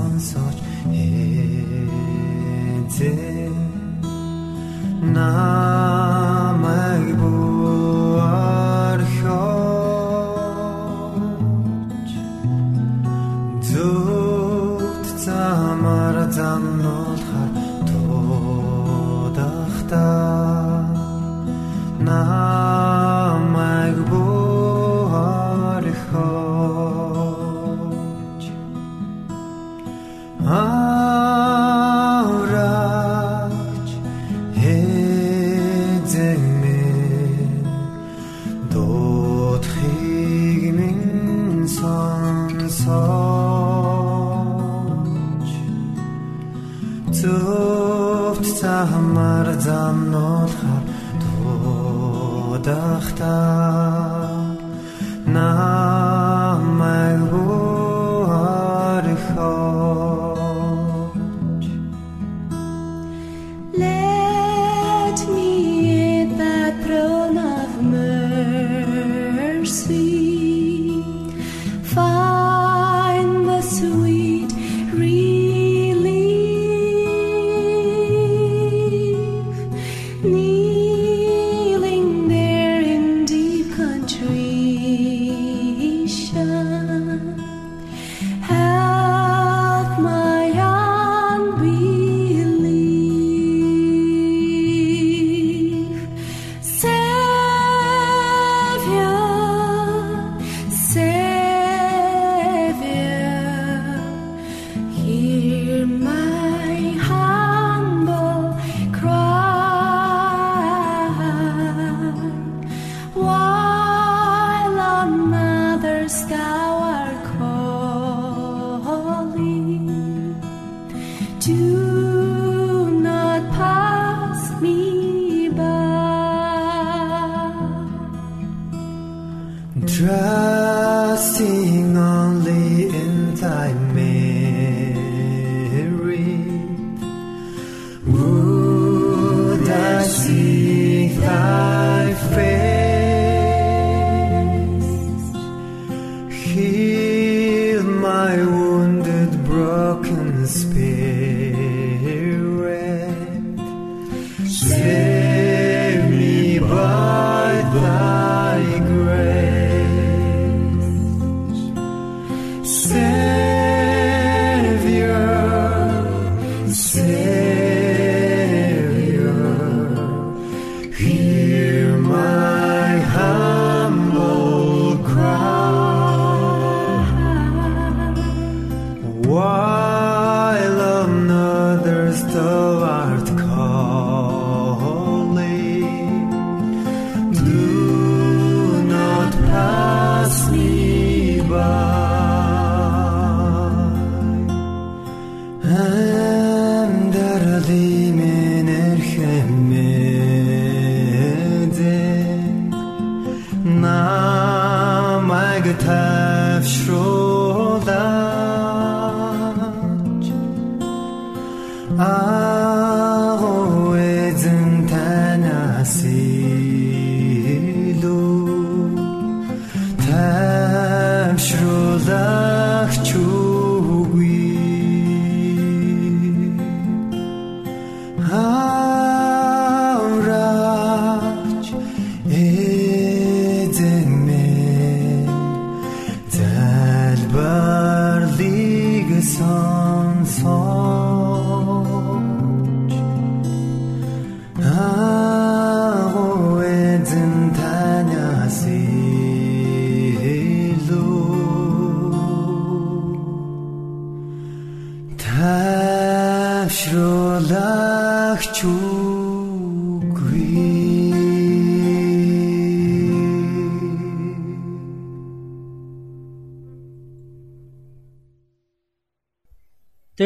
Намайг тавшруулаа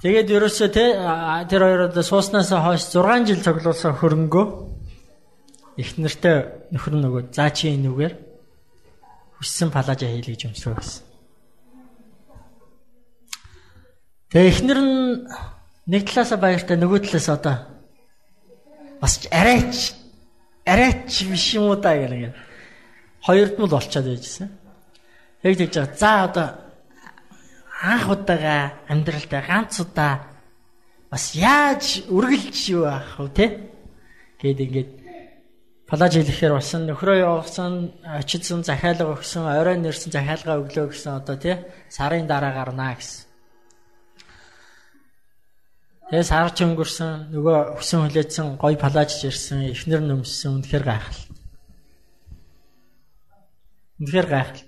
Тэгээд ерөөсөө те тэр хоёроо сууснаас хойш 6 жил цуглуулсан хөрөнгөө их нэртэй нөхөр нөгөө заа чи энүүгээр хүссэн палажа хийлээ гэж өмсрөө гэсэн. Тэгээ эхнэр нь нэг талаасаа баяртай нөгөө талаас одоо бас арайч арайч биш юм уу та гэх юм. Хоёрд нь л олцоод байжсэн. Яг тэгж байгаа. За одоо анх удаага амьдралдаа ганц удаа бас яаж үргэлж юу аах вэ те гээд ингээд палаж хэлэхээр болсон нөхрөө явуулсан очидсан захиалга өгсөн орой нэрсэн захиалга өглөө гэсэн одоо тий сарын дараа гарнаа гэсэн. Тэгээ сар ч өнгөрсөн нөгөө хүсэн хүлээсэн гой палаж ирсэн эхнэр нөмссөн үнэхээр гайхал. Үнэхээр гайхал.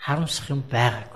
Харамсах юм байгаагүй.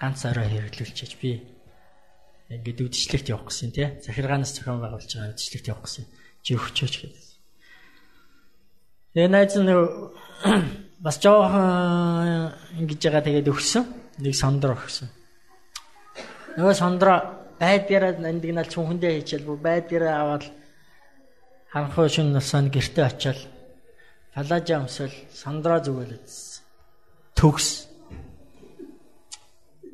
ганц орой хэрэглүүлчихэж би ингээд үдшилтэд явах гэсэн тий. Захиргаанаас зохион байгуулж байгаа үдшилтэд явах гэсэн. Чи өгчөөч гэдэг. Тэгээ найз нь бас жоохон ингэж байгаа тэгээд өгсөн. Нэг сондор өгсөн. Нөгөө сондро байдгаараа нандинал чүнхэндээ хийчихэл бүр байдгаараа аваад ханхуу шин насанд гэрте очиад палажа өмсөл сондро зүгэлээд төгс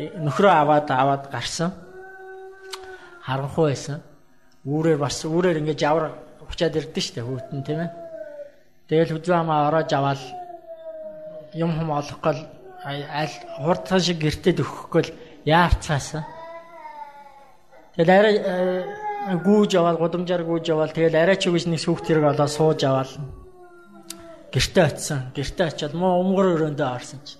Нөхрөө аваад аваад гарсан. Харанхуй байсан. Үүрээр бас үүрээр ингэж явар учаад ирдэ штэ хүүтэн тийм ээ. Тэгэл хүзүү хамаа ороож аваад юм хум олохгүй аль хурдхан шиг гэртед өгөхгүй яарцаасан. Тэгэл арай э, гүүж аваад гудамжаар гүүж аваад тэгэл арай ч үгүйс нэг сүхт хэрэг олоо сууж аваад гэртээ очисон. Гэртээ очиод муу өмгөр өрөөндөө орсон чи.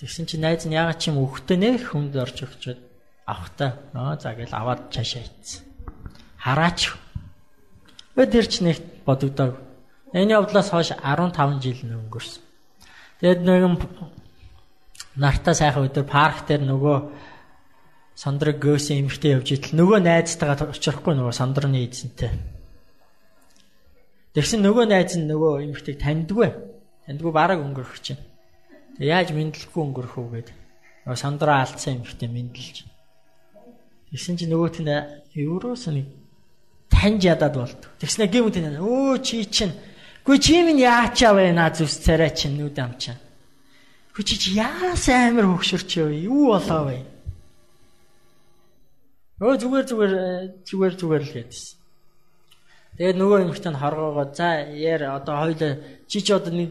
Тэгсэн чи найз нь ягаад чим өгтөө нэх хүнд орж өгчөөд авахтаа нөө за гэл аваад цаашаа ийцсэн. Хараач. Тэр ч нэг бодогдоог. Энэ явдлаас хойш 15 жил өнгөрсөн. Тэгэд нэгэн нартаа сайхан өдөр парк дээр нөгөө сандраг гөөсөн эмхтэй явж итэл нөгөө найзтайгаа очихгүй нөгөө сандраны эзэнтэй. Тэгсэн нөгөө найз нь нөгөө эмхтэйг таньдгүй. Таньдгүй бараг өнгөрөх чинь. Яаж мэдлэхгүй өнгөрөх үү гэдэг. Нөгөө сандраа алдсан эмхтэй мэдлж. Тэгсэн чинь нөгөөт нь евроос нэг таньж ядаад болд. Тэгснэ гэмт энэ өө чи чинь Гүй чи минь яачаа наа зүс царай чинь нүд ам чинь. Гүй чи яас амир хөксөрч юу юу болоо вэ? Өө зүгээр зүгээр зүгээр зүгээр л гэдсэн. Тэгээд нөгөө нь хоргоогоо за яар одоо хоёул чи чи одоо нэг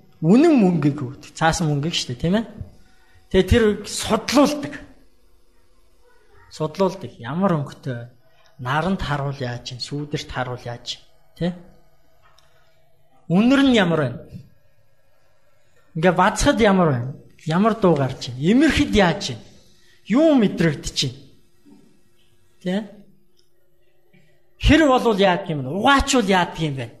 үнэн мөнгөийг өгдөг. Цаасан мөнгөийг шүү дээ, тийм ээ. Тэгээ тэр судлуулдаг. Судлуулдаг. Ямар өнгөтэй наранд харуул яаж чинь, сүүдэрт харуул яаж чинь, тий? Үнэр нь ямар байна? Ингээ бацхад ямар байна? Ямар дуу гарч чинь? Имэрхэд яаж чинь? Юу мэдрэгдэж чинь? Тий? Хэр болвол яадаг юм бэ? Угаачвал яадаг юм бэ?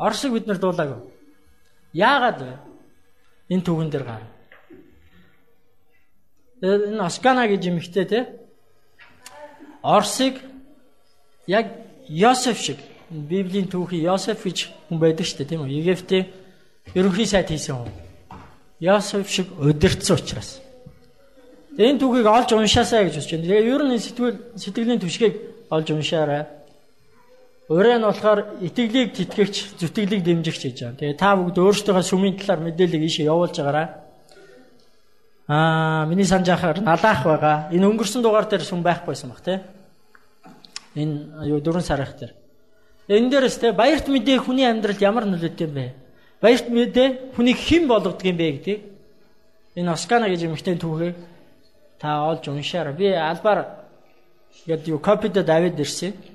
Оршиг бид нар дуулаагүй. Яагаад вэ? Энэ түүхэн дээр гар. Энэ Оскана гэж юмхтэй те. Орсыг яг Йосеф шиг Библийн түүхий Йосеф гэж хүн байдаг шүү дээ тийм үү? Египтийн ерөнхий сайд хийсэн хүн. Йосеф шиг удирдсан учраас. Энэ түүхийг олж уншаасаа гэж байна. Тэгээ ер нь сэтгэл сэтгэлийн түшгийг олж уншаарай. Ураа нь болохоор итгэлийг тэтгэгч, зүтгэлийг дэмжигч гэж байна. Тэгээ та бүгд өөрсдийнхөө сүмийн талаар мэдээлэл ийшээ явуулж байгаарай. Аа, миний санаж ахаар налаах байгаа. Энэ өнгөрсөн дугаар дээр сүм байхгүйсэн баг тий. Энэ юу дөрөв сарх дээр. Энэ дээрээс тий баярт мэдээ хүний амьдралд ямар нөлөөтэй юм бэ? Баярт мэдээ хүнийг хэн болгодог юм бэ гэдгийг энэ Оскана гэж эмэгтэй түүхийг та олж уншаарай. Би албаар Яд юу копидо Давид ирсэн.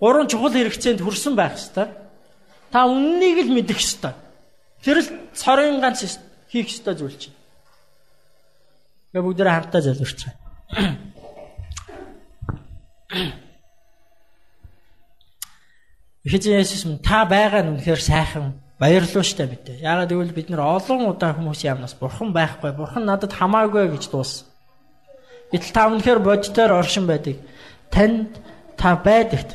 гурван чухал хэрэгцээнд хүрсэн байх ёстой. Та үннийг л мэдэх ёстой. Тэр л цорын ганц хийх ёстой зүйл чинь. Тэгээ бүгдээ хамтдаа залбирч байгаа. Эхэжин Есүс минь та байгаа нь үнэхээр сайхан баярлалаа штэ мэдээ. Яагаад гэвэл бид нар олон удаа хүмүүсийн амнаас бурхан байхгүй, бурхан надад хамаагүй гэж дууссан. Гэтэл та үнэхээр бодитоор оршин байдаг. Танд та байдагт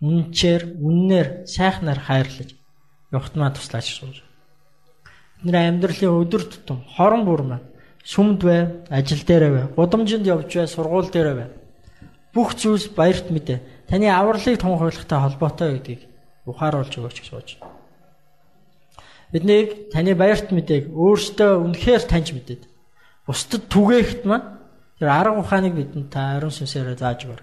үнчээр, үннээр, сайхнаар хайрлаж явахт маа туслаач шүү. Бидний амьдралын өдөр тутам хорон бүр маань сүмд бай, ажил дээр бай, гудамжинд явж бай, сургууль дээр бай. Бүх зүйлс баярт мэдээ. Таны авралыг тунхаглахтай холбоотой гэдгийг ухааруулж өгөөч гэж сууж. Биднийг таны баярт мэдээг өөртөө үнэхээр таньж мэдээд бусдад түгээхт маань тэр арга ухааныг бидэнд та ариун сүнсээр зааж өгөр.